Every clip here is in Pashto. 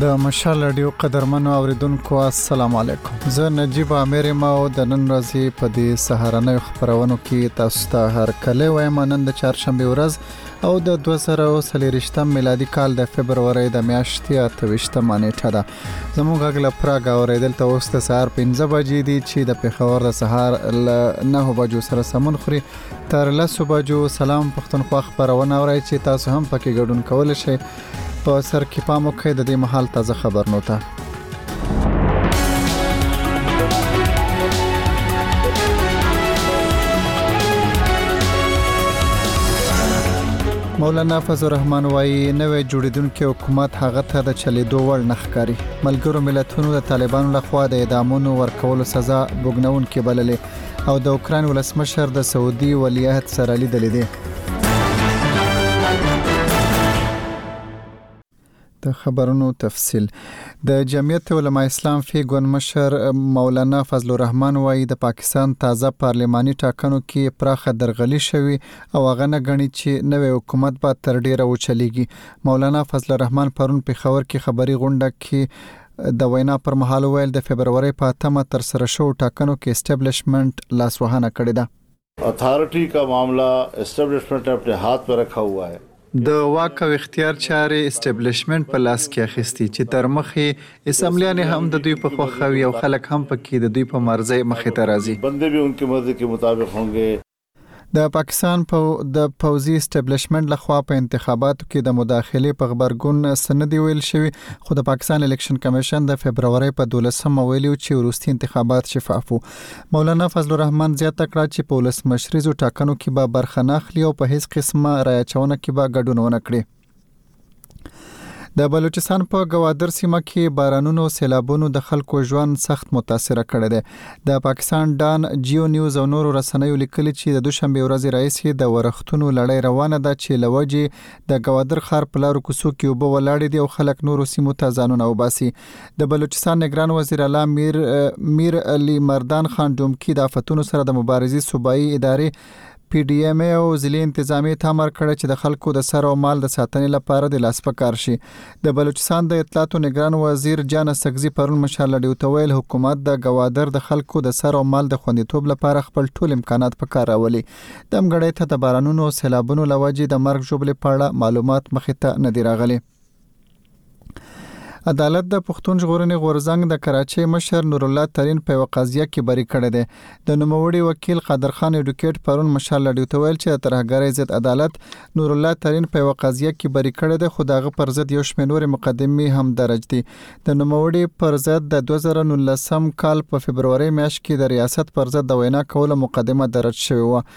د مشال رادیو قدرمنو اوریدونکو السلام علیکم زه نجیب امیر ما او د نن ورځې په دې سهارنۍ خبرونو کې تاسو ته هر کله وایم نن د چهارشنبه ورځ او د 2023 میلادي کال د فبرवरी د میاشتې 28مه نیټه ده زموږ غږ له پراګ اوریدل ته اوس د سهار 15 بجې دي چې د پیښور د سهار ل 9 بجو سره سمون خوري تر لسو بجو سلام پښتونخوا خبرونه اورئ چې تاسو هم پکې ګډون کول شئ په سر کې پام وکړئ د دې محل تازه خبرنو ته مولانا فضل الرحمن وایي نوې جوړیدونکو حکومت هغه ته د چلیدو وړ نه ښکاري ملګرو ملتونو د طالبانو لخوا د اعدامونو ورکولو سزا بګنون کې بللې او د اوکراین ولسمشر د سعودي ولیعهد سره لیدلې دي د خبرونو تفصيل د جمعیت علما اسلام فی ګون مشر مولانا فضل الرحمن وایي د پاکستان تازه پارلماني ټاکنو کې پراخه درغلي شوي او هغه نه غني چې نوې حکومت به تر ډیره وچلیږي مولانا فضل الرحمن پرون په خبر کې خبري غونډه کې د وینا پر مهال وویل د فبرورۍ په اتمه تر سره شوو ټاکنو کې اسټبلشمنټ لاسوهنه کړې ده. اتارټي کا معامله اسټبلشمنټ نې اپنې هات مې رکھا هوا هې. د واک او اختیار چارې اسټبلشمنټ په لاس کې اخیستي چې تر مخ یې اسمبلیانې هم د دوی په خوښه وي او خلک هم په کې د دوی په مرضۍ مخې ته راځي. بندې بهی ان کې مرضې کې مطابق هونګې. د پاکستان په د پوځي اسټبلیشمنټ لخوا په انتخاباتو کې د مداخلې په خبرګون څه نه دی ویل شوی خو د پاکستان الیکشن کمیشن د فبرورۍ په 12مه ویلي چې وروستي انتخابات شفاف وو مولانا فضل الرحمن زیاته کړه چې په ولسمشریزو ټاکنو کې به برخه نه اخلي او په هیڅ قسمه رایه اچونه کې به ګډون ونه کړي د بلوچستان په گوادر سیمه کې بارانونو سیلابونو د خلکو ژوند سخت متاثر کړی دی د پاکستان ډان جیو نیوز او نورو رسنیو لیکلي چې د دوشنبه ورځې راهیسې د ورښتونو لړۍ روانه ده چې لوجې د گوادر خار په لارو کوڅو کې وبو ولاړې دي او خلک نورو سیمو ته ځانونه وباسي د بلوچستان نگران وزیر اعلی میر میر علي مردان خان ډومکی د آفتونو سره د مبارزې صوبایي ادارې پی ډي ایم ای او ضلعي انتظامیې ته امر کړی چې د خلکو د سر او مال د ساتنې لپاره د لاس په کار شي. د بلوچستان د اطلاعاتو نګران وزیر جان استکزي پرون مشال لډیو ته ویل، حکومت د ګوادر د خلکو د سر او مال د خوندیتوب لپاره خپل ټول امکانات په کار راولي. دمګړۍ ته د بارانونو او سیلابونو له وجې د مرګ ژوبلې په اړه معلومات مخې ته نه دي راغلي. عدالت د پښتون ژغورنې غورځنګ د کراچۍ مشر نور الله ترین په یو قضیه کې بری کړی دی د نوموړي وکیل قادر خان ایډوکیټ پرون مشال لډیو ته ویل چې د ترهګرۍ ضد عدالت نور الله ترین په یو قضیه کې بری کړی دی خو دغه پر ضد یو شمېر نورې مقدمې هم درج دي د نوموړي پر ضد د 2019 کال په فبرورۍ میاشت کې د ریاست پر ضد د وینا کولو مقدمه درج شوې وه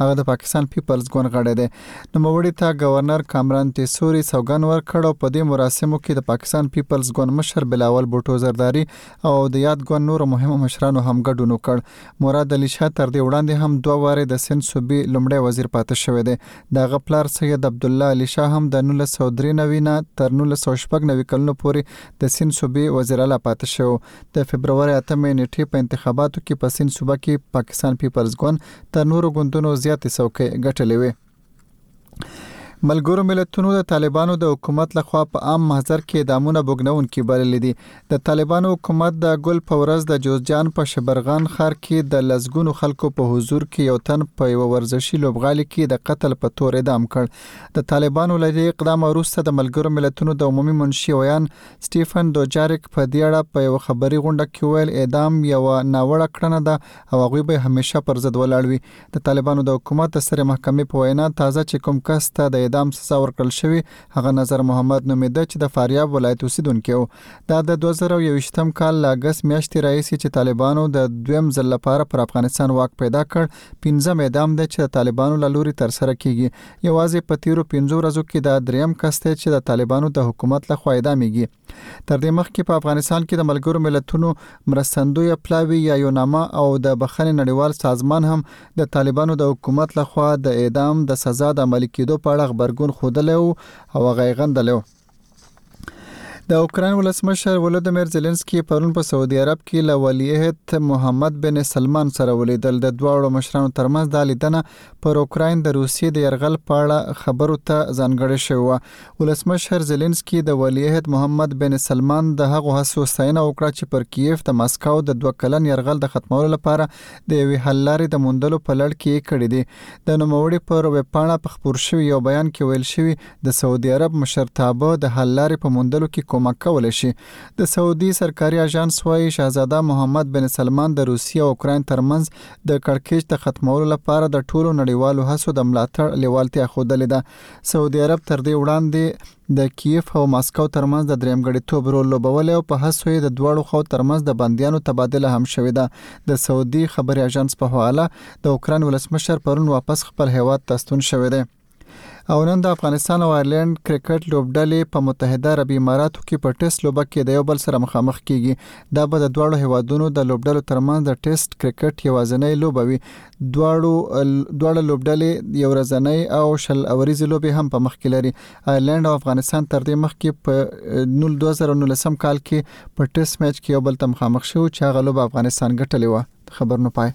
هغه د پاکستان پیپلز ګوند غړی دی نوموړي ته گورنر کامران تیسوري سوګن ورکړ او په دې مراسمو کې د پاکستان پیپلز ګوند مشر بلاول بوټو زرداری او د یاد ګوند نورو مهمو مشرانو هم ګډون وکړ مراد علي شاه تر دې وړاندې هم دوه واره د سند صوبې لومړی وزیر پاتې شوی دی د هغه پلار سید عبد الله علي شاه هم د 1993 نه تر 1999 کلونو پورې د سند صوبې وزیر اعلی پاتې شو د فبروري 8 نیټې په انتخاباتو کې په سند صوبه کې پاکستان پیپلز ګوند تر نورو ګوندونو زیاتې څوکۍ ګټلې وې. ملګرو ملتونو د طالبانو د حکومت لخوا په عام محضر کې اعدامونه بوږنونکي بللي دي. د طالبانو حکومت د ګل په ورځ د جوزجان په شبرغان ښار کې د لسګونو خلکو په حضور کې یو تن په یوه ورزشي لوبغالي کې د قتل په تور اعدام کړ. د طالبانو له دې اقدامه وروسته د ملګرو ملتونو د عمومي منشي ویان سټیفن دوجاریک په دې اړه په یوه خبري غونډه کې وویل، اعدام یوه ناوړه کړنه ده او هغوی به همېشه پر ضد ولاړ وي. د طالبانو د حکومت د سترې محکمې په وینا، تازه چې کوم کس ته د اعدام سزا ورکړل شوې، هغه نظر محمد نومېده چې د فاریاب ولایت اوسېدونکی و. دا د دوه زره او یوویشتم کال له اګست میاشتې راهیسې چې طالبانو د دویم ځل لپاره پر افغانستان واک پیدا کړ، پنځم اعدام دی چې د طالبانو له لوري ترسره کېږي. یوازې په تېرو پنځو ورځو کې دا درېیم کس دی چې د طالبانو د حکومت له خوا اعدامېږي. تر دې مخکې په افغانستان کې د ملګرو ملتونو مرستندوی پلاوی یا یوناما او د بخښنې نړیوال سازمان هم د طالبانو د حکومت لخوا د اعدام د سزا د عملي کېدو په اړه غبرګون ښودلی او هغه یې غندلی و د اوکراین ولسمشر ولودمیر زيلنسکي پرون په سعودي عرب کې له ولیعهد محمد بن سلمان سره ولیدل د دواړو مشرانو ترمنځ دا لیدنه پر اوکراین د روسیې د یرغل په اړه خبرو ته ځانګړې شوې وه. ولسمشر زیلینسکي د ولیعهد محمد بن سلمان د هغو هڅو ستاینه وکړه چې پر کییف د ماسکو د دوه کلن یرغل د ختمولو لپاره د یوې حللارې د موندلو په لړ کې یې کړې دي. د نوموړي پر ویبپاڼه په خپور شوي یو بیان کې ویل شوي، د سعودي عرب مشرتابه د حللارې په موندلو کې کومک کولی شي. د سعودي سرکاري اژانس وايي، شهزاده محمد بن سلمان د روسیې او اوکراین ترمنځ د کړکېچ د ختمولو لپاره د ټولو نړیوالو هڅو د ملاتړ لیوالتیا ښودلې ده. سعودي عرب تر دې وړاندې د کیف او ماسکو ترمنځ د دریمګړیتوب رول لوبولی او په هڅو یې د دواړو خواو ترمنځ د بندیانو تبادله هم شوې ده. د سعودي خبري اژانس په حواله، د اوکراین ولسمشر پرون واپس خپل هېواد ته ستون شوی دی. او نن د افغانستان او آیرلند کرکټ لوبډلې په متحده عربي اماراتو کې په ټیسټ لوبه کې د یو بل سره مخامخ کیږي دا به د دواړو هیوادونو د لوبډلو ترمنځ د ټیسټ کرکټ یوازنۍ لوبه وي دواړو دواړه لوبډلې یو ورځنۍ او شل اوریزې لوبې هم په مخ کې لري آیرلند او افغانستان تر دې مخکې په 2019 کال کې په ټیسټ میچ کې یو بل ته مخامخ شو چې هغه لوبه افغانستان ګټلې و خبرنو پای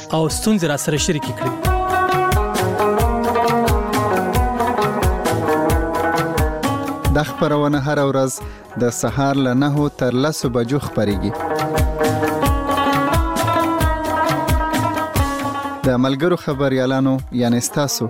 او ستونزې را سره شریکې کړي د خبرونه هر ورځ د سهار له 9 تر 10 بجو خبريږي د ملګرو خبريالانو یعنی تاسو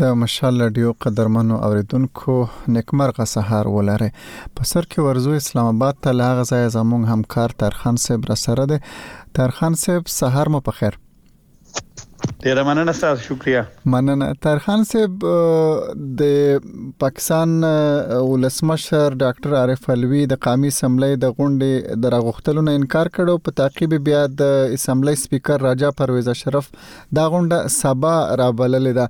د مشال لډیو قدرمنو اوریدونکو نیکمرغه سهار ولرئ په سر کې ورزو اسلام آباد ته له هغه ځای زمونږ همکار ترخان صاحب را سره دی ترخان صاحب سهار مو په خیر ډیره مننه ستاسو شکریا مننه ترخان صاحب د پاکستان ولسمشر ډاکټر عارف علوی د قامي سملې د غونډې د راغښتلو نه انکار کړو په تعقیب بیا د اسمبلی سپیکر راجا پرویز اشرف دا غونډه سبا را بللې ده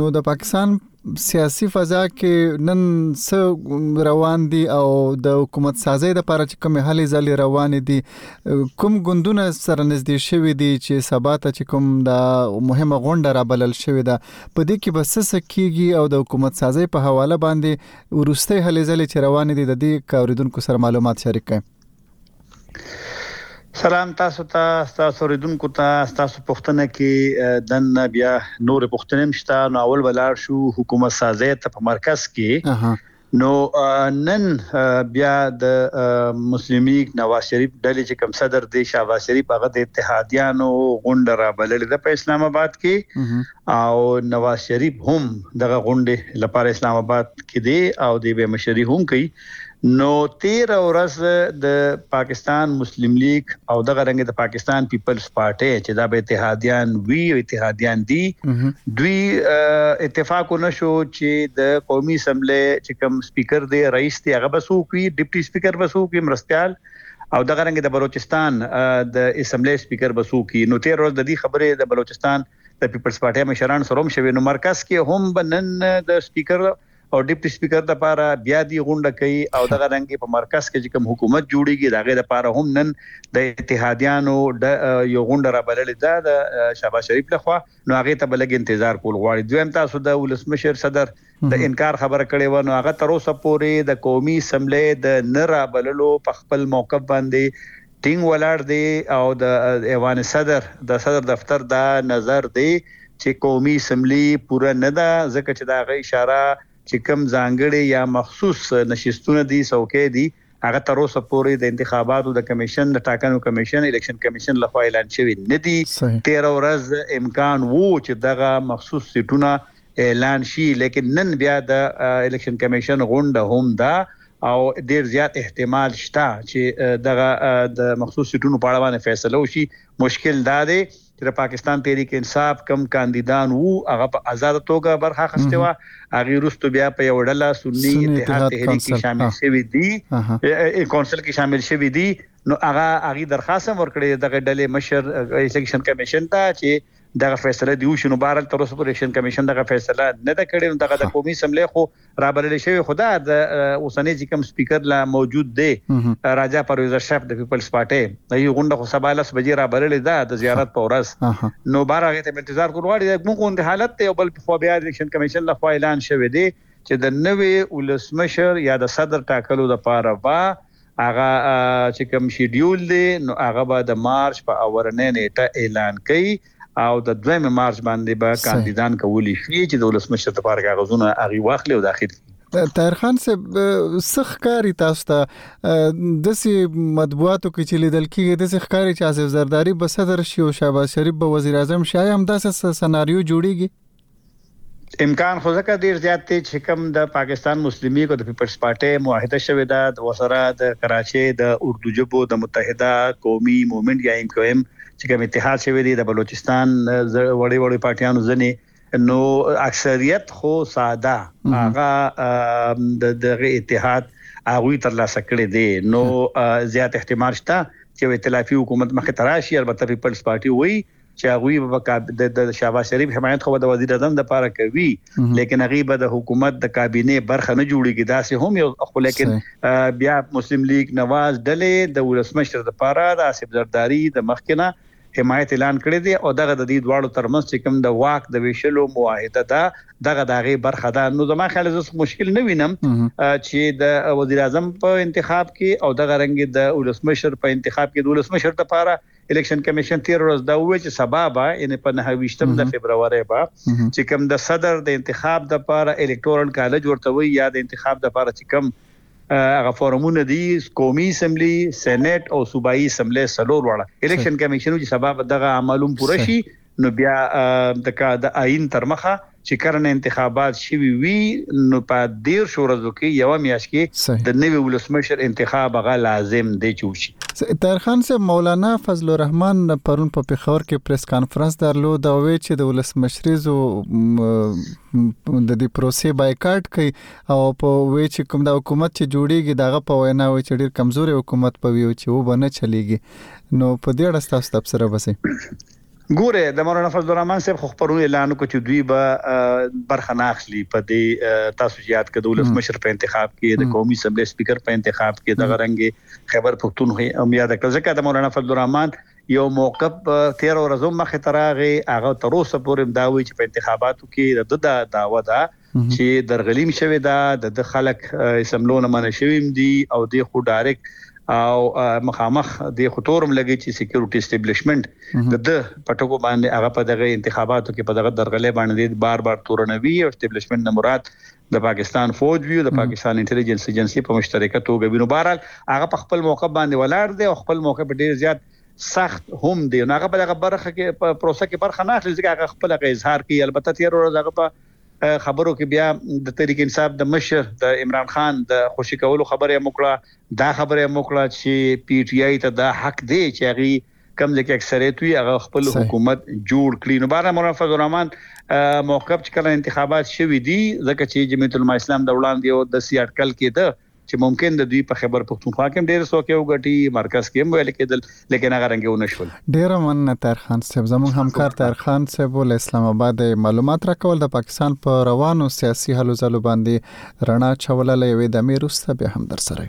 نو د پاکستان سیاسي فضا کې نن څه روان دي او د حکومت سازي د لپاره چې کوم هلې ځلې روان دي کوم ګوندونه سره نږدې شوي دي چې سبا ته چې کوم د مهمه غونډه را بلل شوې ده په دې کې بس څه کیږي او د حکومت سازي په حواله باندې ورسته هلې ځلې چې روان دي د دې کاریدونکو سره معلومات شریک کړئ سلام تاسو ته تاسو ریدونکو ته تاسو پښتنه کې دن بیا نور پښتنه مشته نو اول ولار شو حکومت سازه ته په مرکز کې نو نن بیا د مسلمي نواز شریف ډلې چې کوم صدر دی شهباز شریف هغه د اتحادیانو غونډه را بللې ده په اسلام آباد کې او نواز شریف هم دغه غونډه لپاره اسلام آباد کې دی او د به مشري هم کوي نو تیره ورځ د پاکستان مسلم لیگ او دغه رنګ د پاکستان پیپلز پارټي چې دا به اتحادیان وی او اتحادیان دي دوی اتفاق نشو چې د قومي اسمبلی چې کوم سپیکر دی رئیس دی هغه بسو کوي ډیپټي سپیکر بسو کوي مرستيال او دغه رنګ د بلوچستان د اسمبلی سپیکر بسو کوي نو تیر ورځ د دې خبرې د بلوچستان د پیپلز پارټۍ مشرانو سره هم شوې نو مرکز کې هم به نن د سپیکر او ډیپټي سپیکر د پاره بیا دی غونډه کوي او دغه رنګ په مرکز کې چې کوم حکومت جوړیږي دغه د پاره هم نن د اتحادیانو د یو غونډه را بللې ده د شاباش شریف لخوا نو هغه ته بلګ انتظار کول غواړي دویم تاسو د ولسمشر صدر د انکار خبره کړې وه، نو هغه تر اوسه پورې د قومي اسمبلۍ د نه رابللو په خپل موقف باندې ټینګ ولاړ دی او د ایوان صدر د صدر دفتر دا نظر دی چې قومي اسمبلي پوره نه ده ځکه چې د هغه اشاره چې کوم ځانګړي یا مخصوص نشستونه دي، څوکۍ دي، هغه تر اوسه پورې د انتخاباتو د کمېشن، د ټاکنو کمېشن، الېکشن کمېشن، له خوا اعلان شوي نه دي. تېره ورځ امکان وو چې دغه مخصوص سېټونه اعلان شي، لېکن نن بیا د الېکشن کمېشن غونډه هم ده او ډېر زیات احتمال شته چې دغه د مخصوص سېټونو په اړه باندې فېصله وشي. مشکل دا دی چې د پاکستان تحریک انصاف کوم کاندیدان وو هغه په ازاده توګه برخه اخیستې وه هغه وروسته بیا په یو ډله سني اتحاد تحریک کې شامل شوی دی کونسل کې شامل شوی دی نو هغه هغه درخواست ورکړې دغه ډلې مشر الیکشن کمیشن ته چې دغه فیصله دی وشي نو بهرال تر اوسه پورې الیکشن کمیشن دغه فیصله نه ده کړې نو دغه د قومي سملې خو رابلل شوی خو دا د اوسنۍ چې کوم سپیکر لا موجود دی راجا پرویز اشرف د پیپلز پارټي د یو غونډه خو سبا لس بجې رابلل ده د زیارت په ورځ نو بار هغه ته انتظار کول غواړي موږ غونډه حالت ته بل خو بیا الیکشن کمیشن له خوا اعلان شوی دی چې د نوې ولسمشر یا د صدر ټاکلو لپاره با هغه چې کوم شیډیول دی نو هغه به د مارچ په اورنې نیټه اعلان کړي او د دویم مارچ باندې به با کاندیدان کولی شي چې د ولسمشر لپاره کاغذونه اغي واخلي او داخل کړي طاهر خان صاحب سخ کاری تاسو ته د سي مطبوعاتو کې چې لیدل کېږي د سي ښکاری چې آصف زرداری به صدر شي او شهباز شریف به وزیر اعظم شي هم داسې سناریو جوړیږي امکان خو ځکه ډیر زیات دی چې کوم د پاکستان مسلم لیګ او د پیپلز پارټۍ معاهده شوې ده د ورسره د کراچۍ د اردو ژبو د متحده قومي موومنټ یا ایم کیو ایم چې کوم اتحاد شوی دی د بلوچستان وړي وړي پارټیانو ځنې نو اکثریت خو ساده هغه د دغه اتحاد هغه تر لاسه کړی دی نو زیات احتمال شته چې ائتلافي حکومت مخه تراشي البته پیپلز پارټي وایي چې هغوی به کابینه د شهباز شریف حمایت خو د وزیر اعظم د پاره کوي لیکن هغه به د حکومت د کابینه برخه نه جوړیږي دا سه هم یو خو لیکن بیا مسلم لیگ نواز ډلې د ولسمشر د پاره د اسف زرداری د مخکنه حمایت اعلان کړی دی او دغه د دې دواړو ترمنځ چې کوم د واک د ویشلو معاهده ده دغه دغه برخه ده نو زما خیال زه مشکل نه وینم چې د وزیر اعظم په انتخاب کې او دغه رنګ د ولسمشر په انتخاب کې د ولسمشر لپاره الیکشن کمیشن تیر ورځ دا وویل چې سبا به یعنی په 29م د فبروري به چې کوم د صدر د انتخاب د لپاره الیکټورل کالج ورته وي یا د انتخاب د لپاره چې کوم هغه فورمونه دي قومي اسمبلی سېنات او صوبایي اسمبلی سلور وړه الیکشن کمیشن چې سبا به دغه عملوم پوره شي نو بیا د که د آیین تر مخه چې کرنه انتخابات شوي وي نو په دېرشو ورځو کې یوه میاشت کې د نوي ولسمشر انتخاب هغه لازم دی چې وشي. طاهر خان صاحب مولانا فضل الرحمن پرون په پېښور کې پریس کانفرنس درلود او وې چې د ولسمشریزو د دې پروسې بایکاټ کوي او په وې چې کوم د حکومت چې جوړیږي دغه په وینا وې چې ډیر کمزوري حکومت په ویو چې و بنه چلیږي نو په دې اړه تاسو تبصره وسه ګوره د مولانا فضل الرحمن صاحب خو خبرونه اعلان وکړ چې دوی به برخه نه اخلي په دې تاسو یاد کړئ د ولسمشر په انتخاب کې د قومي اسمبلی سپیکر په انتخاب کې د غرنګ خیبر پښتونخوا هم یاد کړ ځکه د مولانا فضل الرحمن یو موقف 13 ورځې مخه تراغه هغه تر اوسه پورې دا وی چې په انتخاباتو کې د دا داوا ده چی درغلیم شوی ده د ده خلک اسمبلو نه منع شوی هم دی او دی خو ډایرک او مخامخ دی خو تور هم لګی چی سیکورټی اسټیبلشمنټ د ده په ټکو باندی هغه په دغه انتخاباتو کی په دغه درغلی باندی بار بار تورنوی او اسټیبلشمنټ نه مراد د پاکستان فوج وی او د پاکستان انټیلیجنس ایجنسی په مشترکه توګه وی نو بهرحال هغه په خپل موقف باندی ولاړ دی او خپل موقف په ډیر زیات سخت هم دی نو هغه په دغه برخه کی په پروسه کی برخه نه اخلی ځکه هغه خپل هغه اظهار کوی البته تیر ورځ هغه په خبرو کې بیا د تحریک انصاف د مشر د عمران خان د خوشی کولو خبره هم وکړه دا خبره هم وکړه چې پی ټی آی ته دا حق دی چې هغه کم ځکه اکثریت وي هغه خپل صحیح. حکومت جوړ کړي نو بار مولانا فضل الرحمن موقف چې کله انتخابات شوي دي ځکه چې جمعیت العلماء اسلام د وړاندې او د سیاټکل کې ده چې ممکن د دوی په خبر پښتونخوا کې ډېر څوک یو غټي مرکز کې هم ویل کېدل لیکن هغه رنګ ونه شول ډېر مننه تر خان صاحب زموږ همکار تر خان صاحب ول اسلام آباد معلومات راکول د پاکستان په روانو سیاسي هلو ځلو باندې رڼا چوله لوي د میروسته به هم در سره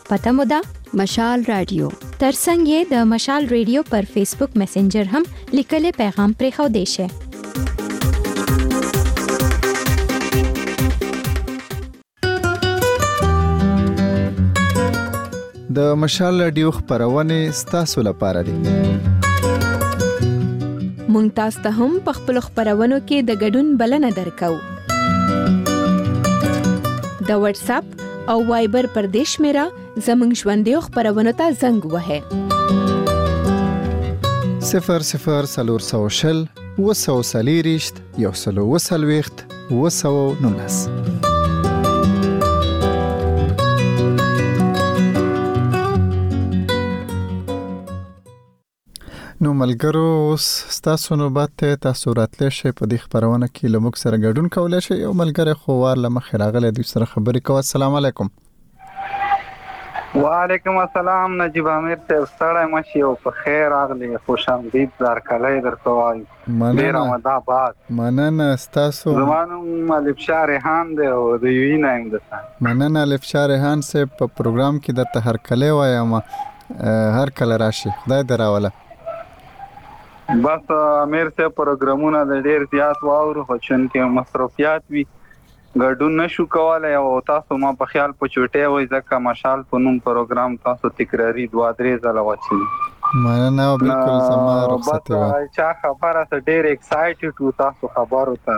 پته مو ده مشال رادیو ترڅنګ یې د مشال رادیو پر فیسبوک میسنجر هم لیکلې پیغام پرې خو دی شه د مشال رادیو خبرونه ستاسو لپاره دي مونږ تاسو ته هم په خپل خبرونو کې د ګډون بلنه درکو د واتس اپ او وایبر پر دې شمیره زموږ ژوندیو خبرونو ته زنګ وهئ 00400 وسوسلیریشت یو سلو وسلويخت وسو نونس نو ملګرو اوس ستاسو نوبت دی تاسو راتلی شئ په دې خبرونه کې له موږ سره ګډون کولای شئ یو ملګری خو وار له مخې راغلی دوی سره خبرې کوو السلام علیکم وعلیکم السلام نجیب امیر صاحب ستړی مشي او په خیر راغلی خوش آمدید زارکلی درته وایم ډېره مدا باد مننه ستاسو زما نوم الف شاه ریحان دی او د یوی نه یم درته مننه الف شاه ریحان صاحب په پروګرام کې درته هرکلی وایم هر کله راشي خدای دې راوله بس امیر ته پروګرامونه د ډیر زیات واورو خو چون کې مصروفیات وي ګډون نشو کولای او تاسو ما په خیال په چوټي وای ځکه مشال په نوم پروګرام تاسو تکراری دوا درې ځله وچی مننه بالکل سما رخصتي وا چا خبره ته ډیر ایکسایټډ و تاسو خبرو ته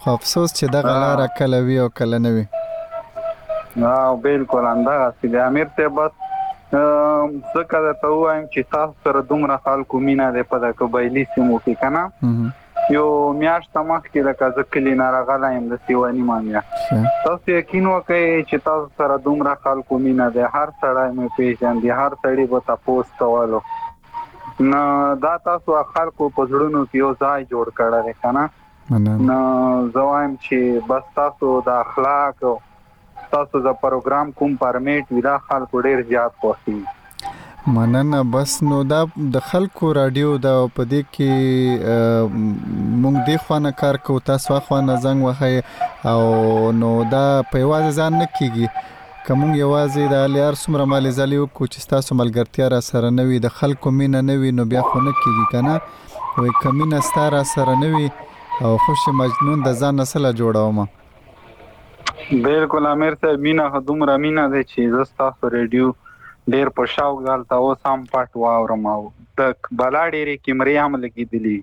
خو افسوس چې دغه لاره کله وي او کله نه وي او بالکل همدغسې دی امیر صاحب بس ځکه درته ووایم چې تاسو سره دومره خلکو مینه دی په د قبایلي سیمو کې که نه یو میاشت مخکې لکه زه کلی نه راغلی یم د سیواني مامیا تاسو یقین وکړئ چې تاسو سره دومره خلکو مینه دی هر سړی مې پیژندي هر سړي به تپوس کولو نو دا تاسو خلکو په زړونو کې یو ځای جوړ کړی کنه نو زه وایم چې بس تاسو د اخلاق تاسو د پروګرام کوم پرمیټ وی دا خلکو ډیر زیات خوښي مننه بس نو دا د خلکو رادیو دا په دې کې مونږ د خوانه کار کو تاسو خوانه زنګ وهي او نو دا په واځ ځان نه کیږي که موږ یوازې د علي هر څومره مالې ځالې وکړو چې ستاسو ملګرتیا را سره نه وي، د خلکو مینه نه وي نو بیا خو نه کېږي که نه؟ وایي که مینه ستا را سره نه وي او خوشې مجنون د ځان نه څه لا جوړومه. بلکل امیر صاحب مینه خو دومره مینه ده چې زه ستاسو ریډیو ډیر په شوق دلته اوس هم پټ واورم او د بلا ډیرې کیمرې هم لګیدلې وي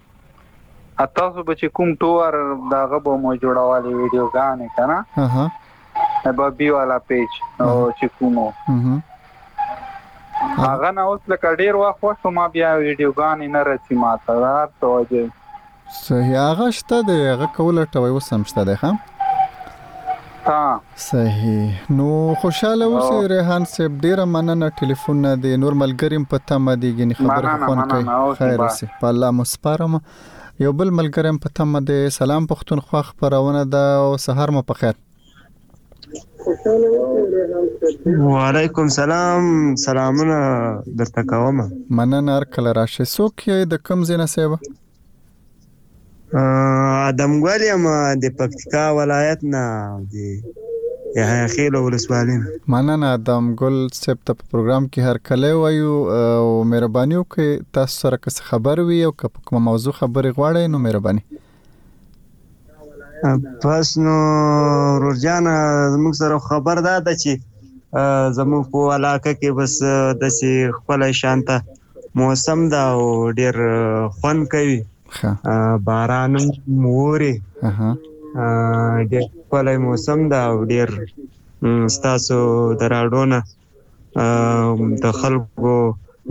تاسو به چې کوم ټوئر د هغه به مو جوړولې ویډیو ګانې که نه اها ببي والا پیج او چې کومو هغه نه اوس لکه ډېر وخت وشو ما بیا ویډیوګانې نه رسي ما ته د هر څه وجې صحیح هغه شته دی هغه که ولټوئ اوس هم شته دی ښه ها صحیح نو خوشاله اوسې ریحان صاحب ډیره مننه ټلیفون نه دی نور ملګریم په تمه دی ګنې خبره خون کوي خیر اوسې په الله مسپارم یو بل ملګریم په تمه دی سلام پښتونخوا خبرونه ده او سهار مو په خیر وعلیکم سلام سلامونه درته کوم مننه هر کله راشي څوک یې د کم زینه سیبه ادم ګل یم د پکتیکا ولایت نه د یحیی خیل ولسوالۍ نه مننه ادم ګل صاحب ته په پروګرام کې هر کله وایو او مهرباني وکړئ تاسو سره که څه خبر وي او که په کومه موضوع خبرې غواړئ نو مهرباني پس نو ورور جان زموږ سره خبر دا ده چې زموږ په علاقه کې بس داسې خپل شانته موسم دا او ډیر خوند کوي ښه باران هم ووري اها ډیر ښکلی موسم دا او ډیر ستاسو د راډونه د خلکو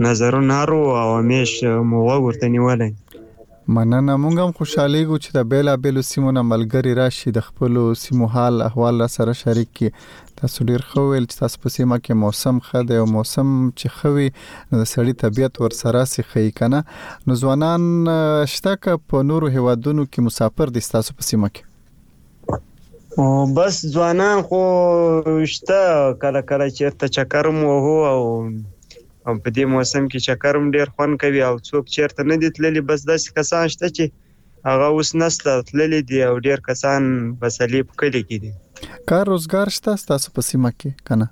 نظرونه رو او همیش مو ورته نیولی مننه مونږ هم خوشحالیږو چې د بیلا بیلو سیمو نه ملګری راشي د خپلو سیمو حال احوال را سره شریک کی تاسو ډیر خو ویل چې تاسو په سیمه کې موسم ښه دی او موسم چې خوي نو د سړی طبیعت ور سره سي خي کنه نو ځوانان شته که په نورو هوادونو کې مسافر دي تاسو په سیمه کې او بس ځوانان خو شته کله کله چیرته چکر مو وهو او او په دې موسم کې چکر هم ډیر خوند کوي او څوک چیرته نه دي تللي بس داسې کسان شته چې هغه اوس نسته تللي دي او ډیر کسان بسلې په کلي کې دي کار روزګار شته ستاسو په سیمه کې کنه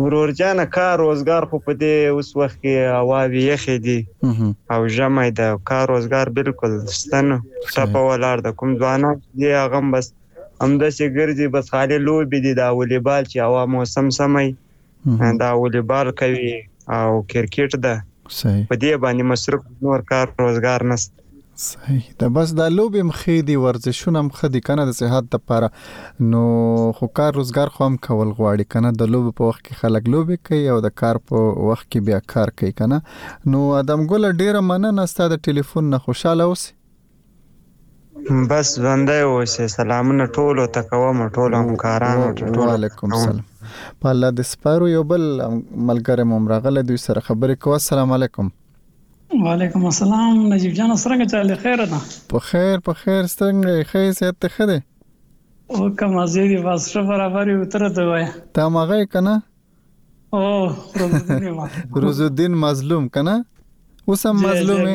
ورور جانه کار روزګار خو په دې اوس وخت کې هواوې یخې دي او ژمی ده کار روزګار بالکل شته نه ټپه ولاړ ده کوم ځوانان دي هغه هم بس همداسې ګرځي بس خالي لوبې دي دا ولیبال چې هوا موسم سمی دا ولیبال کوي او کرکټ ده په دې باندې مصروف نور کار روزګار نشته صحیح ده بس دا لوبې هم ښې دي ورزشونه هم ښه دي کنه د صحت لپاره نو خو کار روزګار خو هم کول غواړي کنه د لوبو په وخت کې خلک لوبې کوي او د کار په وخت کې بیا کار کوي کنه نو ادم ګل ډیره مننه ستاسو د ټلیفون نه خوشاله اوسئ بس ژوندی اوسې سلامونه ټولو ته کوم ټولو همکارانو ته ټولو وعلیکم سلام په الله د سپارو یو بل ملګری مو راغله دوی سره خبرې کوه السلام علیکم وعلیکم السلام نجیب جان څنګه چاله خیر ده په خیر په خیر څنګه خې صحت ته خده او کوم ازې دی بس شه برابر یو تر ته وای تا مغه کنه او روزالدین مظلوم کنه اوس هم مظلومه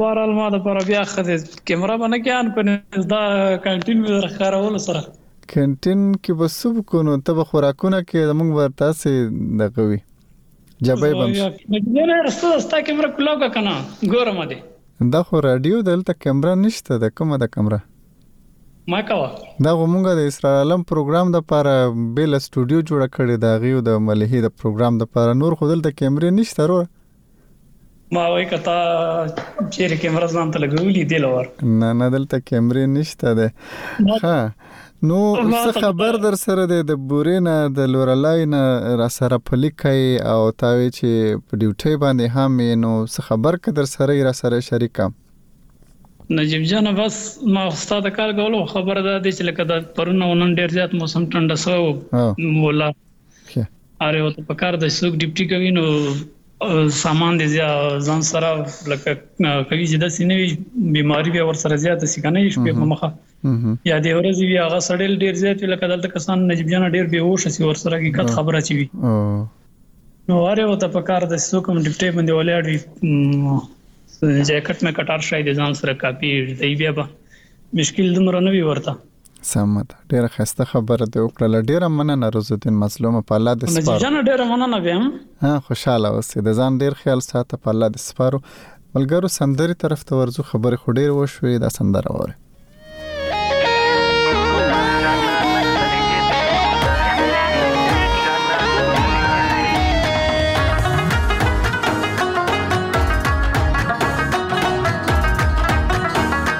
بهرحال ما د پر بیا خزه کیمرا باندې کې ان کنه دا کانټین مې درخارول سره کانټین کې به سب کو نو ته به خوراکونه کې زمونږ به تاسو دغوي جبې بم شي نه نه رسته ستا کیمرا کولاو کا کنه ګورم دې دا خو رادیو دلته کیمرا نشته د کومه د کیمرا ما کاوه دا غو مونږ د اسرائیل عالم پروګرام د لپاره بیل سټوډیو جوړ کړی دا غیو د ملهي د پروګرام د لپاره نور خو دلته کیمرې نشته وروره ما وای کتا چیرې کیمره ځان ته لګولې دی لور نه نه دلته کیمرې نشته ده ها نو څه خبر در سره ده د بورې نه د لورلای نه را سره پلیکای او تاوی چې په ډیوټي باندې هم نو څه خبر که در سره را سره شریکه نجیب جان بس ما خوستا د کار کولو خبر ده چې لکه د پرونه ونن ډیر زیات موسم ټنډه سو مولا اره ورته پکار ده څوک ډیپټي کوي نو سامان دې ځان سره لکه کوي چې د سینې بيماري به ور سره زیاته سي کنه یې شپې په مخه یا دې ورځي بیا هغه سړل ډیر زیات لکه دلته کسان نجیب جان ډیر به هوش سي ور سره حقیقت خبره چي وي نو اره ورته پکار ده څوک هم ډیپټي باندې ولاړ وي جاکټ مې کټار شای دې ځان سره کاپی دی بیا به مشکل دومره نه وي ورته سمه ده ډیره ښایسته خبره دې وکړله ډیره مننه روز الدین مظلومه په الله دې سپارو نجیب جانه ډیره مننه بیا هم ها خوشاله اوسې د ځان ډیر خیال ساته په الله دې سپارو ملګرو سندرې طرف ته ورځو خبرې خو ډیر وشوې دا سندره وره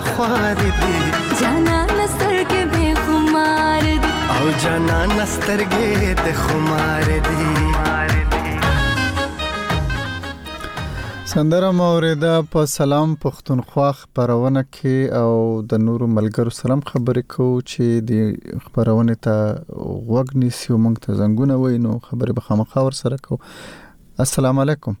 خوار دي جانا نسترګې به خمار دي او جانا نسترګې د خمار دي سندره موریده په سلام پښتونخوا خبرونه کې او د نورو ملګرو سره خبرې کوو چې د خبرونه ته وګ نیسیو مونږ ته زنګونه وینو خبرې به خامخا ور سره کوو السلام علیکم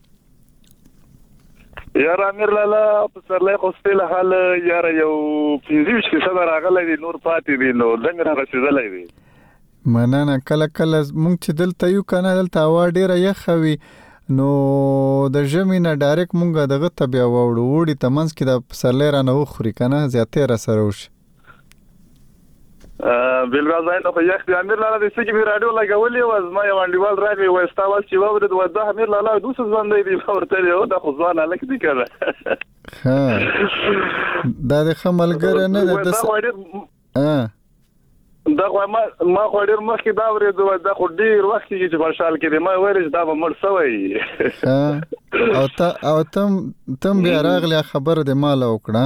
یاره امیر لالا په سرلای خو سپېل حال یاره یو 25 فیصد راغلی دی نور پاتې دی نو دنګ را رسېدلی دی مننه کله کله مونږ چې دلته یو کنه دلته هوا ډیره یخه وي نو د ژمي نه ډایرک مونږ دغه ته بیا وړو وړي ته منځ کې د پسرلی رانه وخوري کنه زیاتې را سره وشي بل راځای ته خو یخ دی امیر لالا د سګي مې راډیو لګولې و زما یو انډیوال راغی وای ستا واز چې واورید و دا امیر لالا دوس ځوان دی دی ورته یو دا خو ځوان الک دی کړه ها دا د خملګر نه ده د ها دا خو ما ما خو ډیر مخکې دا ورېدو دا خو ډیر وخت کې چې مارشال کې ما ویل چې دا به مړ سوی او ته او تم تم بیا راغلی خبر دې مال وکړه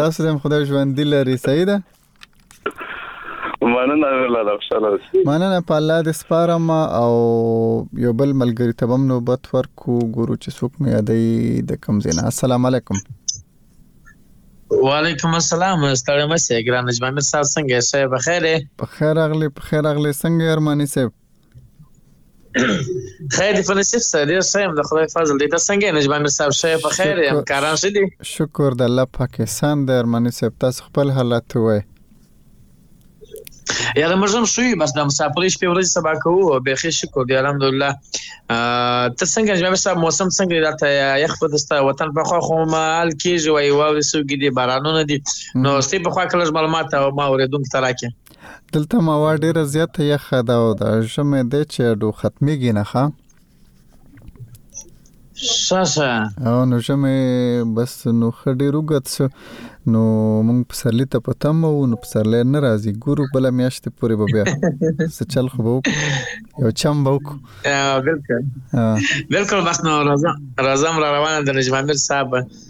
تاسو هم خدای ژوندي لري سیده مننه الله د خوشاله اوسې مننه په الله د سپارم او یو بل ملګری ته بم نوبت ورکو ګورو چې څوک مې یادې د کم زینا السلام علیکم وعلیکم السلام ستړی مشه ګران اجمامیر صاحب څنګه یې بخیر بخیر اغلی بخیر اغلی څنګه یې ارمانی صاحب خیر فنسیف سره ډیر ښه یم د خدای فضل دی ته څنګه یې نجماني صاحب ښه یې په خیر یې همکاران ښه دي شکر د الله پاک احسان دی ارماني صاحب تاسو خپل حالت ووایئ یاره موږ هم ښه یو بس د مسافرۍ شپې ورځې سبا کوو بیخي شکر دی الحمدلله ته څنګه جامع صاحب موسم څنګه دا ته یخ په دستا وطن په خو خو مال کیږي وای واوري سوګي دي بارانونه دي نو ستې په خو کله معلومات او ما اوریدونکو ته راکې دلته ما وا ډیره زیاته یخه ده او دا ژمه ده چې ډو ختمېږي نه ښه ساسا او نو ژمه بس نو خډې روغت سو نو موږ پسرلی ته پتم وو نو پسرلی نه راځي ګورو بل میاشتې پورې به بیا څه چل خو وو یو چم وو بالکل بالکل بس نو راځم راځم را روانه د نجمامیر صاحب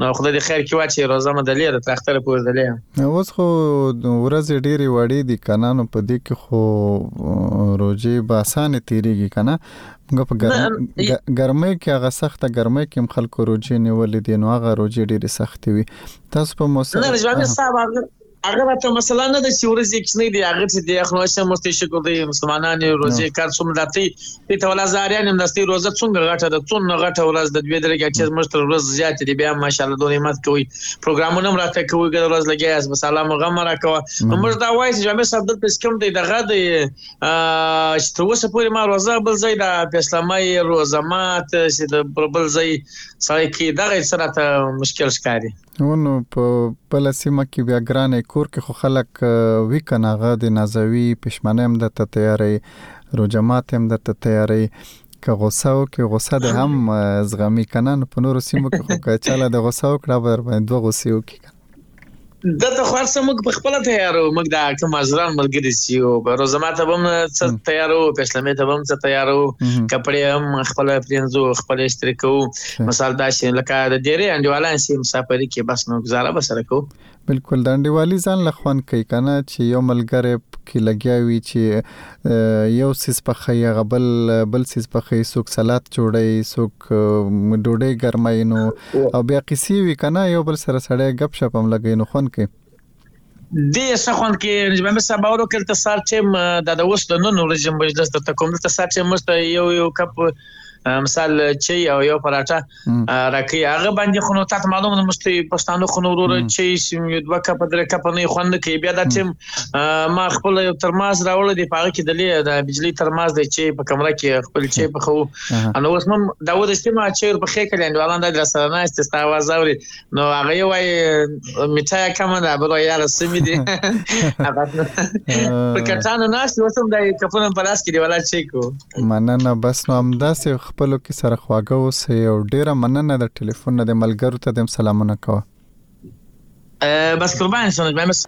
نو خدای دې خیر کې واچي روزه مې دلې ده تر اختره پورې دلې اوس خو ورځې ډېرې وړې دي که نه نو په دې کې خو روژې به اسانې تېرېږي که نه موږ په ګرمۍ کې هغه سخته ګرمۍ کې هم خلکو روژې نیولې دي نو هغه روژې ډېرې سختې وي تاسو په موسم نه ژوند صاحب هغه راته مسله نه ده چې ورځې کښنې دی هغه چې دی خو سم مستي شکر دی مسلمانان روزي کار سم داتي په تولا زاریان هم دستي روزه څنګه غټه ده څنګه غټه ورځ د دوی درګه چې مشتر ورځ زیات دی بیا ماشاءالله دوه نعمت کوي پروګرامونه هم راته کوي ګر ورځ لګي از سلام غم را کوه موږ دا وایي چې جامع صاحب دلته کوم دی دغه دی چې تر اوسه پورې ما روزه بل ځای د اسلامي روزه مات چې د بل ځای سره کې دغه سره ته مشکل ښکاري هو نو په بله سیمه کې بیا ګرانه کور کې خو خلک وی کنه هغه د نازوي پښمنه هم درته تیارې روجه مات هم درته تیارې که غوسه وکړي غوسه د هم زغمي کنه نو په نورو سیمو کې خو که چاله د غوسه وکړه به در باندې دوه غوسې وکړي دا ته خو سم موږ په خپل تیارو موږ دا کوم ازران ملګری سی او پر زما ته هم څه تیارو په اسلامي ته هم څه تیارو کپڑے هم خپل پرینځو خپل اشتراکو مثال دا چې لکه د ډېری انډیوالان چې مسافري کې بس نو گزاره به سره کوو بالکل د انډیوالي ځان له خوند کوي که نه چې یو ملګری کې لګیا وي چې یو څیز پخوي هغه بل بل څیز پخوي څوک سلاد جوړوي څوک ډوډۍ ګرموي نو او بیا قصې وي که نه یو بل سره سړی ګپ شپ هم لګوي نو خوند کوي ډیر ښه خوند کې نجمه صاحب اورو کړ ته سار ټیم د د اوس د نن ورځې مجلس درته کوم ته سار ټیم مست یو یو کپ مثال چي او یو پراټه راکې هغه باندې خو نو تاسو معلومه مست پښتانه خو نو ورور چي سیم یو دوه کپ درې کپ نه خوند کې بیا د ټیم ما خپل یو ترماز راول دی پاره کې د لې د بجلی ترماز دی چې په کمره کې خپل چي په خو نو اوس مم دا ود استما چې په خې کړي اندوالان د سره نه استستا आवाज اوري نو هغه یې وایي میټه یې کمه ده بل وایي یاره سمې دي په کټانو ناست اوس هم دا کپونه په لاس کې دی ولا چیک وو مننه بس نو همداسې خپلو کې سره خواږه اوسئ او ډېره مننه د ټلیفون نه د ملګرو ته د سلامونه کوه بس قربان شم بس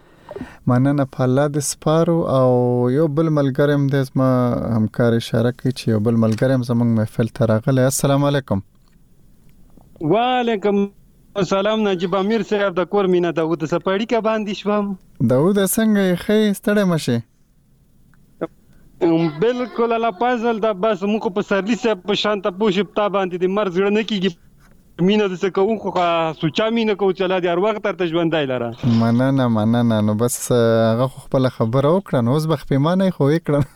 مننه په الله د سپارو او یو بل ملګرم د زما همکار اشاره کوي چې یو بل ملګرم زمونږ محفل ته راغلی السلام علیکم وعلیکم سلام نجیب امیر صاحب د کور مینه داود سره په اړیکه باندې شوم داود څنګه یې ښه یې ستړی مه شې بالکل الله فضل دا بس موږ په سرلی صاحب په شان ته پوه شي په تا باندې د مرګ زړه نه کېږي مینه د څه کوو خو سوچا مینه کوو چې الله دې هر وخت درته ژوندی لره مننه مننه نو بس هغه خو خپله خبره وکړه نو اوس به خپېمانه یې خو ویې کړم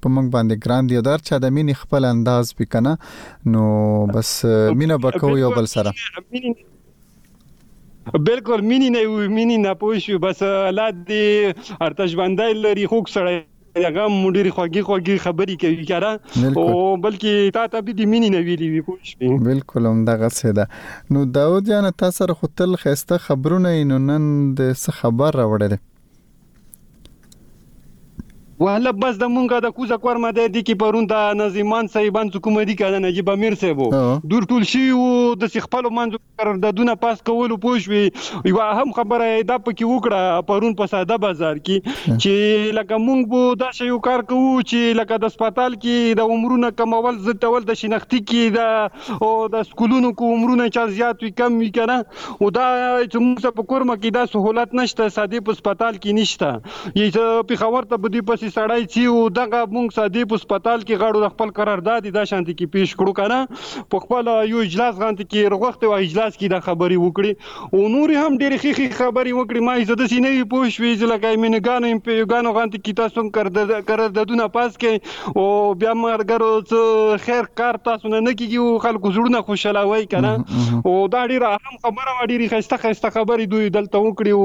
په موږ باندې ګران دی او دار چا د مینې خپل انداز به کنه نو بس مینه بکو یو بل سره بالکل مینی نه وي مینی نه پوه شو بس الله دې ارتش باندې لري خوک سره هغه مډيري خوږي خوږي خبري کوي کاره او بلکې تا ته به دې مینی نه ویلي وي پوه شو بالکل هم دغه څه ده نو داود جان تاسو سره خپل خسته خبرونه نن د څه خبر راوړل والا بس د مونږه د کوزه کورمه دی دی کې پرون د نظیمان صاحبان څه کومه دي کنه نجیب امیر صاحب دور ټول شي وو د خپل منځ قراردادونه پاس کولو پوه شوي یو هم خبره دا پکې وکړه پرون په ساده بازار کې چې لکه مونږ بو دا شی یو کار کوو چې لکه د سپیټال کې د عمرونه کمول زتول د شناختی کې د او د سکولونو کو عمرونه چا زیات وي کم وي کنه اودا چې موږ ته په کورمه کې دا سهولت نشته ساده په سپیتال کې نشته یی چې پیښور ته بدی پسې سړای چی او دغه موږ ساده په سپیتال کې غاړو د خپل قرارداد د شانتي کې پیش کړو کنه په خپل یو اجلاس غانت کې رغوخته او اجلاس کې د خبري وکړي او نور هم ډېر خيخي خبري وکړي ما زده سي نه پوښوي چې لکه مینګانو امپیوګانو غانت کې تاسو هم قراردادونه پاس کې او بیا مرګرو څه خیر کار تاسو نه کیږي او خلکو زړونه خوشاله کنه او دا ډیره اهم خبره و ډیره خسته خسته خبرې دوی دلته وکړي او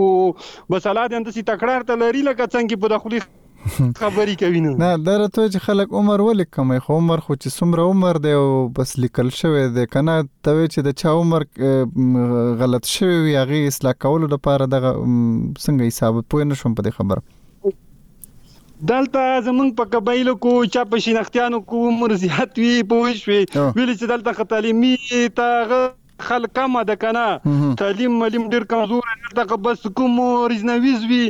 بس الله دې انده سي تکرار ته لري لکه څنګه په دخلي خبرې کوي نو نه دا راته چې خلک عمر ولې کموي خو عمر خو چې څومره عمر دی او بس لیکل شوی دی کنه ته وی چې د چا عمر غلط شوی وي هغه اصلاح کولو لپاره دغه څنګه حساب پوه نه شوم په دې خبره دلته زمونږ په قبایلو کو چا په شناختیانو کو عمر زیات وي پوه شوې ویلې چې دلته خه تعلیمي تاغه خلک کم ده کنه تعلیم ملیم ډیر کمزور دلته خه بس کوم ریزنویز وي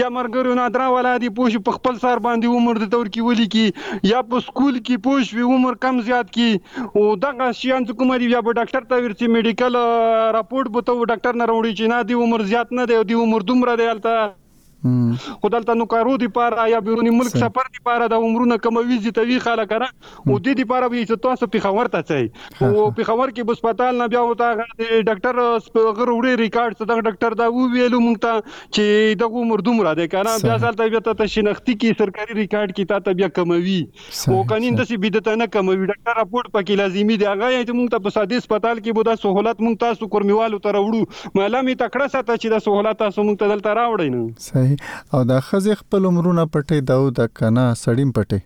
یا مرګرو نه درا ولا دي پوه شو په خپل سار باندې عمر د تور کې ولي کی یا په سکول کې پوه شو عمر کم زیات کی او دغه شیان چې کوم دی یا به ډاکټر ته ورسي میډیکل راپورټ به ته ډاکټر نه وروړي چې نه دی عمر زیات نه دی او دی عمر دومره دی هلته خو دلته نوکارو دی پاره یا بیرون ملک سفر دی پاره د عمرونه کموي زیتوي خاله کنه او د دې پاره وی چې تاسو په خبر ته چي او په خبر کې بسپتال نه بیا وتا ډاکټر غره وړي ریکارډ څه د ډاکټر دا ویلو مونږ ته چې دغه عمر دومره دی کنه بیا ځل ته بیا ته شناختی کې سرکاري ریکارډ کې تا ته بیا کموي او قنین د سی بدعت نه کموي ډاکټر رپورټ پکې لازمي دی هغه یې موږ ته په ساده هسپتال کې به دا سہولت موږ تاسو کورمیوالو ته راوړو مالا می تکړه ساته چې دا سہولت تاسو موږ ته دلته راوړی نه صحیح او دا خزه خپل عمرونه پټي دا او دا کنه سړیم پټي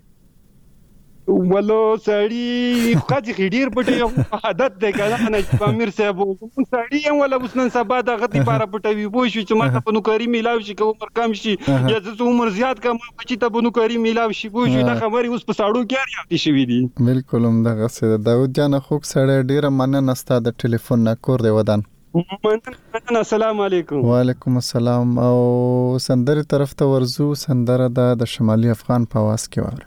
ولو سړی خځې خې ډیر پټي عادت دی کنه نه چې امیر صاحب سړی هم ولا اوس نن سبا د غتی لپاره پټوي بو شو چې ما ته په نوکری میلاو شي کوم کم شي یا زه عمر زیات کم چې ته بنو کری میلاو شي پوه شو دا خبرې اوس په ساړو کې ریاضي شوې دي بالکل هم دغه څه ده داود جان خوک سړی ډیره مننه ستا د ټلیفون نه کور دی ودان مننه السلام علیکم وعلیکم السلام او سندره طرف ته ورزو سندره ده د شمالي افغان په واس کې وره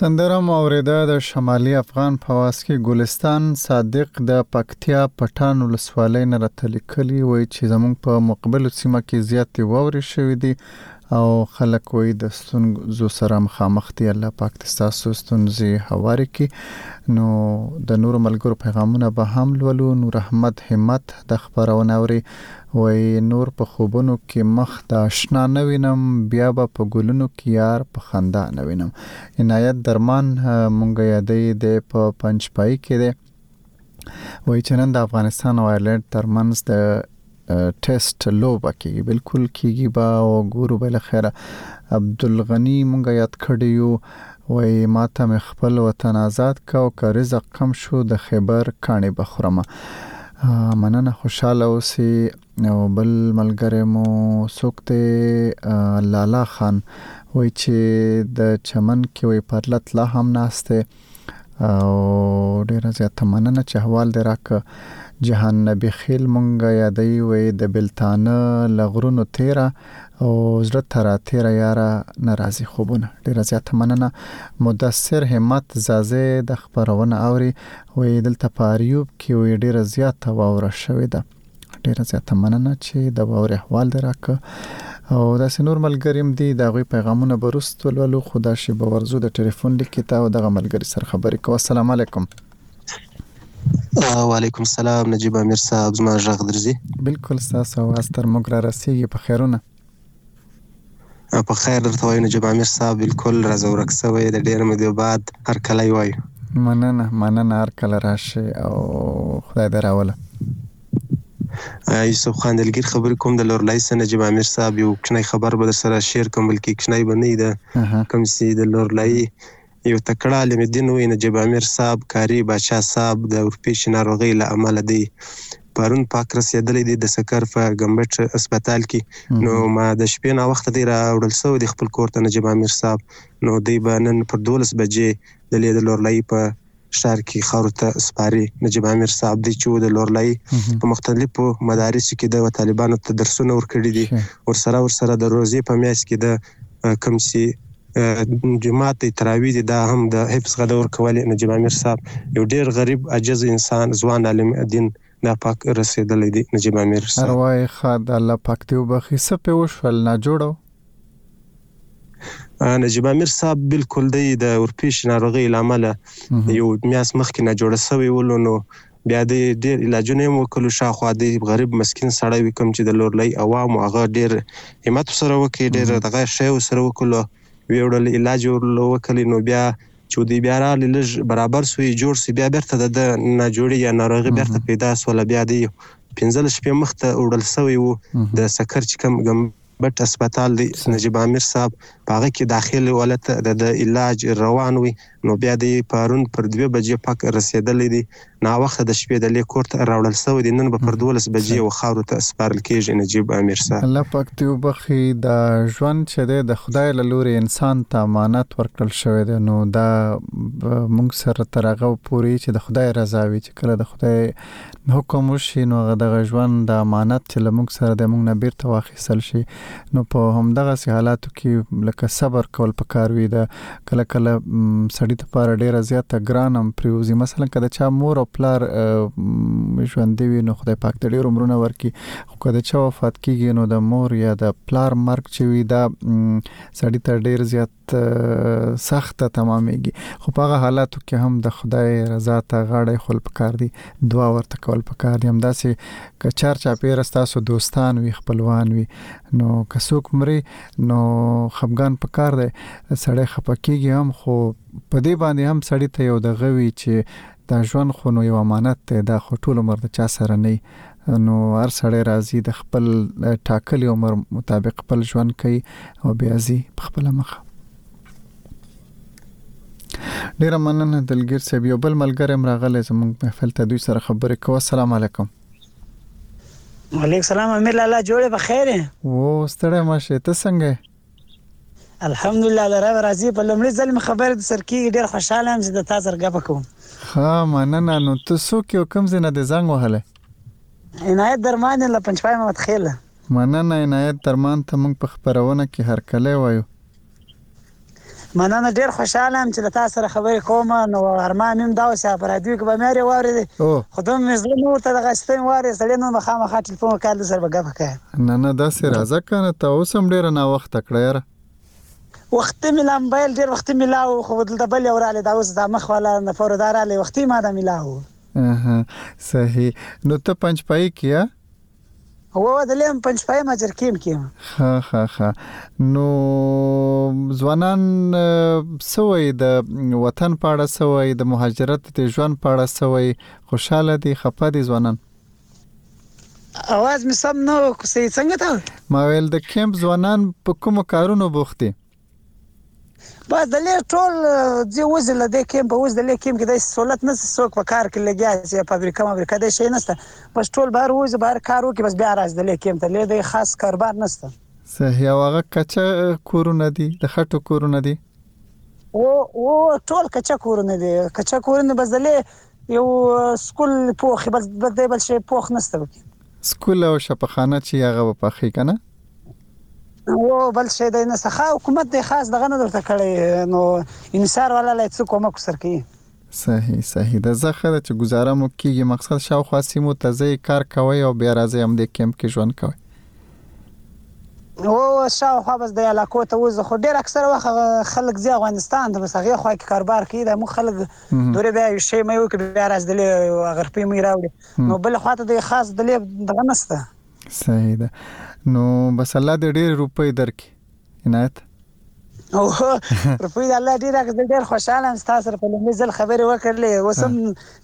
سندره مو اوریده د شمالي افغان په واس کې ګلستان صادق د پکتیا پټان ولسوالۍ نه راته لیکلي وای چې زمونږ په مقبل سیمه کې زیاتې ووري شوې دي او خلک وایی د ستون زو سره مخامخ دی الله پاک د تاسو ستونزې هوارې کی نو د نورو ملګرو پیغامونه به هم لولو نور احمد همت د خبرونه اوري وای نور په خوبونو کې مخ د آشنا نه وینم بیا به په ګلونو کې یار په خندا نه وینم عنایت درمان مونږ یادې دی په پنځپای کې دی وایي چې نن د افغانستان او ایرلند ترمنځ د ټیسټ لوبه کیږي بالکل کیږي با او ګورو بل خیره عبدالغنی مونږه یاد کړی یو وای ما ته مې خپل وطن آزاد کا او که رزق کم شو د خیبر کاڼې بخورمه مننه خوشاله اوسې او بل ملګری مو څوک دی لالا خان وای چې د چمن کې وای پرلت لا هم ناست دی او ډیره زیاته مننه چې حوال دی راک جهان نبی خیل مونږه یادای وې د بلتانه لغرونو تیرا او زړه تر تیرا یاره ناراضي خوبونه ډیره زیاته مننه مدثر همت زازه د خبرونه اوري وې دلته په اریوب کې وې ډیره زیاته واوره شوې ده ډیره زیاته مننه چې دا باور احوال دراکه او دا سينور ملګریم دی دا غوي پیغامونه برست ولولو خدا شي باورزو د ټلیفون لیکي تا او دغه ملګری سره خبرې کوه السلام علیکم وعلیکم السلام نجیب امیر صاحب زما غږ درځي بالکل تاسو واستر مګر رسیږي په خیرونه په خیر درته وایو نجیب امیر صاحب بالکل راځه ورک سوی د ډیر مودې بعد هر کله یې وایو. مننه مننه هر کله راشی او خدای دی راوله. یوسف خان دلګیر خبرې کوم د لورلای سه نجیب امیر صاحب یو کوچنی خبر به درسره شیر کوم بلکې کوچنی به نه وي د کوم چې د لورلای یو تکړه عالم دین وی نجیب امیر صاحب قاری باچا صاحب د اورپیچی ناروغی له امله دی پرون پاک رسیدلی دی د سکر په ګمبټ اسپتال کی نو ما د شپې نا وخت دی را وړل سو دی خپل کور ته نجیب امیر صاحب نو دی به نن پر دولس بجې د لی د لورلای په ښار کی خاورو ته سپاری نجیب امیر صاحب دی چې و د لورلای په مختلفو مدارسو کی د و طالبانو ته درسونه ورکړی دی ورسره ورسره د روزی په میاس کی د کوم چې جماعت دی تراوی دی دا هم د حفظ غده ورکولې نو جمع امیر صاحب یو ډیر غریب عجز انسان ځوان عالم دین دا پاک رسیدلې دی نو جمع امیر صاحب ارواح خاد د الله پاک دی وبخي څه په وشول نه جوړو نجیب امیر صاحب بالکل دی د اورپیش ناروغي لامل یو میاس مخکې نه جوړ شوی ولونو بیا دی ډیر علاجونه هم وکلو شاخوا دی غریب مسکین سړی وی کوم چی د لورلای عوامو هغه ډیر همت ورسره وکی ډیر دغه شی ورسره وکلو وی وړل علاج ورله وکلی نو بیا چې دی بیا راغلی لږ برابر سو یې جوړ سو بیا بیرته د ده ناجوړي یا ناروغي بیرته پیدا سوله بیا دی پنځلس شپې مخته وړل سوی وو د سکر چې کوم بټ اسپتال دی نجیب امیر صاحب په هغه کې داخل ولت د د علاج روان وي نو بیا دی پرون پر دوه بجې پک رسیدلې دي نا وخت د شپې د لیکورت راوړل سو دي نن به پر 12 بجې او خارو ته سپارل کیږي نجیب امیر صاحب الله پاک دی وبخي دا ژوند چې دی د خدای له لوري انسان ته امانت ورکړل شوی دی نو دا مونږ سره ترغه پوری چې د خدای رضا وي چې کله د خدای حکم وشي نو هغه دغه ژوند دا امانت چې له موږ سره دی موږ نه بیرته واخیستل شي نو په همدغسې حالاتو کې لکه صبر کول پکار وي د کله کله سړي لپاره ډیره زیاته ګران هم پریوزي مثلا که د چا مور او پلار ژوندې وي نو خدای پاک د ډیر عمرونه ورکي خو که د چا وفات کیږي نو د مور یا د پلار مرګ چې وي دا سړي ته ډیر زیات ته سخت تمامېږي خو په هغه حالاتو کې هم د خدای رضا ته غاړه خپل پکار دي دعا ورته کول پکار دي هم داسې کچار چا پیر تاسو دوستان وي خپلوان وي نو کڅوک مري نو خفغان پکار دی سړی خپکیږي هم خو په دې باندې هم سړی ته یو د غوي چې دا ژوند خو نو یو امانت دی، دا خو ټول عمر د چا سره نه وي، نو هر سړی راځي د خپل ټاکلي عمر مطابق خپل ژوند کوي او بیا ځي په خپله مخه. ډیره مننه دلګیر صاحب یو بل ملګری هم راغلی زموږ محفل ته دوی سره خبرې کوو السلام علیکم وعلیکم سلام امیر لالا جوړې په خیر یې و ستړی مه شې ته څنګه یې الحمدالله د رب راضي په لومړي ځل مې خبرې د سر کېږي ډېر خوشحاله یم چې د تا سره ګپه کوم. ښه مننه نو ته څوک یې او کوم ځای نه دې زنګ وهلی؟ عنایت درمان یم له پنجپای محمد خېله. مننه عنایت درمان ته موږ په خپرونه کې هرکلی وایو. مننه ډیر خوشحاله یم چې له تا سره خبرې کوم نو ارمان مې هم دا و چې په رادیو کې به مې هرې واورېدې خو دومره مې زړه نه ورته دغه چې ته مې واورې سړې نن به خامخا ټلیفون وکړ د سره به ګپه کوي نه نه داسې راځه کنه ته اوس هم ډیره ناوخته کړه یاره وختي مې لا موبایل ډیر وختي مې لا و خو دلته بل یو رالی دا اوس دا مخ والا نه فور دا رالی وختي ما دا مې لا و صحیح نو ته پنج پای کې ووتلم پنجشپه ما جرکیم کې یم. ښه ښه ښه نو ځوانان څه وایي د وطن په اړه څه وایي د مهاجرت د ژوند په اړه څه وایي خوشاله دي خپه دي ځوانان اواز مې سم نه و کوسې څنګه ته ما ویل د کیمپ ځوانان په کومو کارونو بوخت دي بس د لې ټول ځي وځي له دې کېمپ اوس د لې کېمپ کې د سہولت نه څوک په کار کې لګیا چې فابریکه مبریکه د شي نشته بس ټول بهر وځي بهر کار وکړي بس بیا راځي د لې کېمپ ته لې د خاص کاروبار نشته صحیح او هغه کچه کورونه دي د خټو کورونه دي او او ټول کچه کورونه دي کچه کورونه بس د لې یو سکول پوخ بس د بل شي پوخ نشته سکول او شپخانه چې هغه په خې کنه او بل شی دی نه څخه حکومت دی خاص دغه نه درته کړی نو انصار والا له څه کومک سر کوي صحیح صحیح د زه خره چې گزاره مو کیږي مقصد شاوخوا سیمو ته ځئ کار کوئ او بیا راځئ همدې کیمپ کې ژوند کوئ او شاوخوا بس د علاقو ته وځو خو ډیر اکثر وخت خلک ځي افغانستان ته بس هغه خوا کې کاروبار کوي د مو خلک دوره بیا شي مې وکړي بیا راځدلې غرپې مې راوړي نو بل خواته د خاص دلې دغه نسته صحیح ده نو بس الله دې ډېر روپۍ درکې عنایت او رفیع د الله ډیر غزه ډیر خوشاله ام تاسو سره په لومړي ځل خبرې وکړلې وسم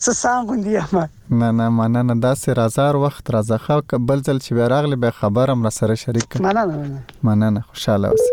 څه سان غوندي یم نه نه مننه دا سه رازار وخت راځه خو بل ځل چې راغلی به خبرم را سره شریک مننه مننه خوشاله اوسې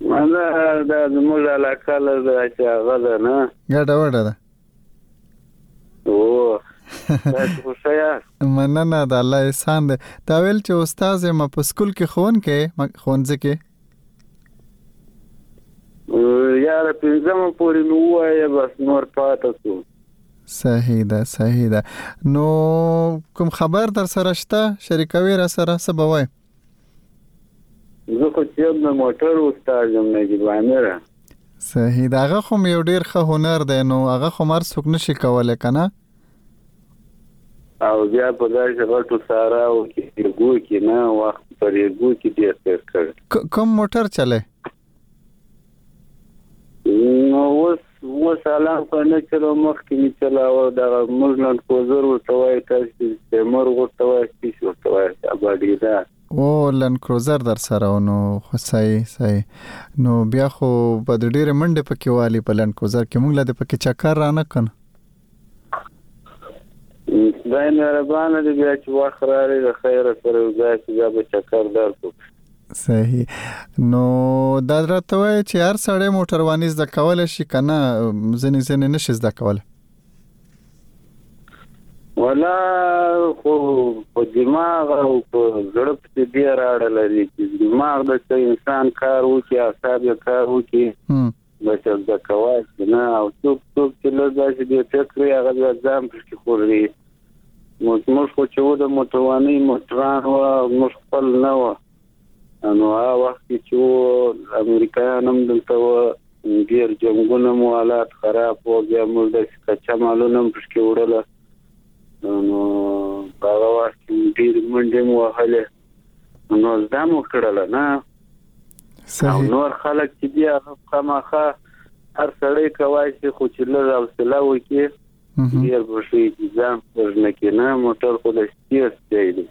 نه دا زموږ علاقه له دا چې هغه ده نه ګډه وډه ده او مننه د الله احسان ده دا ویل چې استاد یم په سکول کې خون کې خونځه کې یار پنځمه پورې نو وایې بس نور پاتې شو صحیح ده صحیح ده نو کوم خبر در سره شته شریکوي را سره څه به وای زه خو چې د موټر استاد یم نجیب عامره صحیح دا هغه خو یو ډیر ښه هنر دی نو هغه خو مر څوک نشي کولای کنه او بیا په داسې غټو سارا او کې ګو کې نه وخت پرې ګو کې ډیر تیر کړ کوم موټر چلې نو اوس اوس الان خو نه چلو مخکې مې چلاوه دغه موږ لنډ کوزر ورته وایي تاسې سټیمر ورته وایي څه شي ورته وایي اباډي ده او لنډ کروزر در سره نو خو صحیح صحیح نو بیا خو به د ډېرې منډې پکې والي په لنډ کروزر کې موږ له دې پکې چکر رانه کړ خدای مهربانه دی بیا چې وخت راغی د خیره سره یو ځای چې بیا به چکر درکړو صحیح نو دا درته وایي چې هر سړی موټرواني زده کول شي که نه ځینې ځینې نشي زده کول ولا خو په دماغ او په زړه پسې بیا راړه لري چې دماغ د انسان کار وکړي اعصاب یې کار وکړي بچه زده کوه چې نه او څوک څوک چې لږ داسې بې فکرې هغه بیا ځان پکې خوري موږ خو چې و د متوانۍ مشران و موږ خپل نه و نو هغه وخت کې چې و امریکایان هم دلته و ډېر جنګونه مو حالات خراب و بیا موږ داسې کچه مالونه هم پکې وړله نو په هغه وخت کې ډېرې منډې مو وهلې نو زده مو کړل نه او نور خلک چې دی هغه خامخا هر سړی کوي چې خو چې لږ حوصله وکړي ډیر بوشي ځان پرځنه کې نه موټر خو له سپیډ دی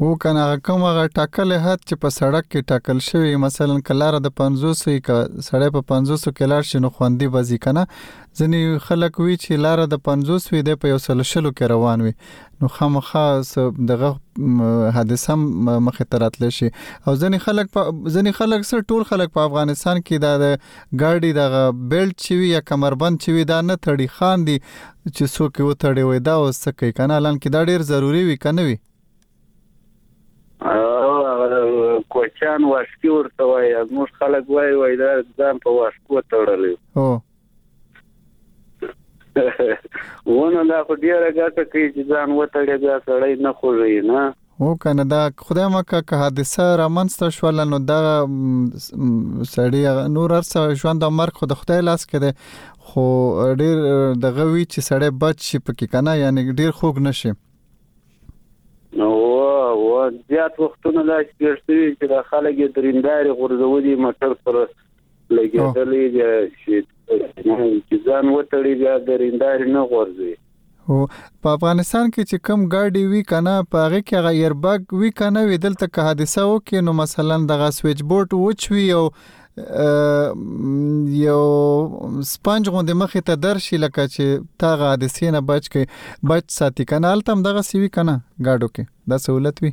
او کنه هغه کوم هغه ټاکل حد چې په سړک کې ټاکل شوی مثلا کلار د 500 ک سړی په 500 کې لار شنو خوندې بزی کنه ځنی خلک وی چې لار د 500 وی د په یو سل شلو کې روان وي نو خامخا دغه حادثه مخه ته راتلی شي او ځنې خلک ځنې خلک سره ټول خلک په افغانستان کې دا د ګاډي دغه بیلټ چې وي یا کمربند چې وي دا نه تړي خان دي چې څوک یې وتړي وي دا اوس څه کوي کنه الان کې دا ډیر ضروری وي کنه وي کوچان واسکی ورته وای موږ خلک وای وای دا ځان په واسکو تړلی هو ونه لا خو ډیره ګټه کوي چې ځان وتړي دا سړی نه خوږي نه هو کنه دا خدای ما که که حادثه رامنځته شول نو دا سړی نور ارسه ژوند او مرګ خو د خدای لاس کې دی خو ډیر دغه وی چې سړی بچ شي پکې کنه یعنی ډیر خوګ نشي نو و زیات وختونه لا شپږ شوي چې د خلک درنداري غورځولي مټر پر لګېدلې بیا چې ځان وتړي بیا د رینداري نه غورځي او په افغانستان کې چې کم ګاډي وی کنه په هغه کې هغه ایربګ وی کنه وی دلته که حادثه وکړي نو مثلا دغه سویچ بورډ وچوي او یو سپنج غوندې مخې ته درشي لکه چې تا حادثې نه بچ کې بچ ساتي کنه التم دغه سیوی کنه گاډو کې دا سہولت وی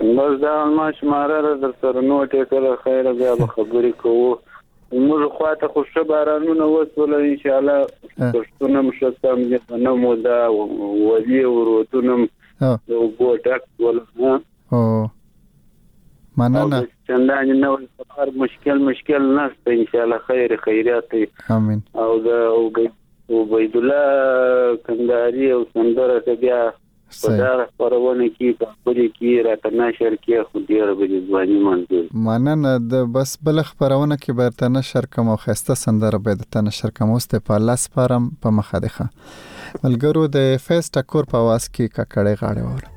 بس دا ما شماره ده در سره نوټ یې کړه خیره بیا به خبرې کوو موږ خوا ته خو ښه بارانونه وسول انشاءالله پښتون هم ښه سم دي غنم و دا ولي ورودونه هم د اوبو ډک ول مننه چندان نه سفر مشکل مشکل نشته ان شاء الله خیر خیرات امين او د عبيد الله کنداري او سندره بیا په دا خبرونه کې په خپل کې راته نشر کې خو ډیر به ځواني منظور مننه د بس بل خبرونه کې به ته نشر کوم او خسته سندره به ته نشر کوم اوس ته په لاس پرم په مخه دی ښه ملګرو د فیس ټکور په واس کې ککړې غاړې وره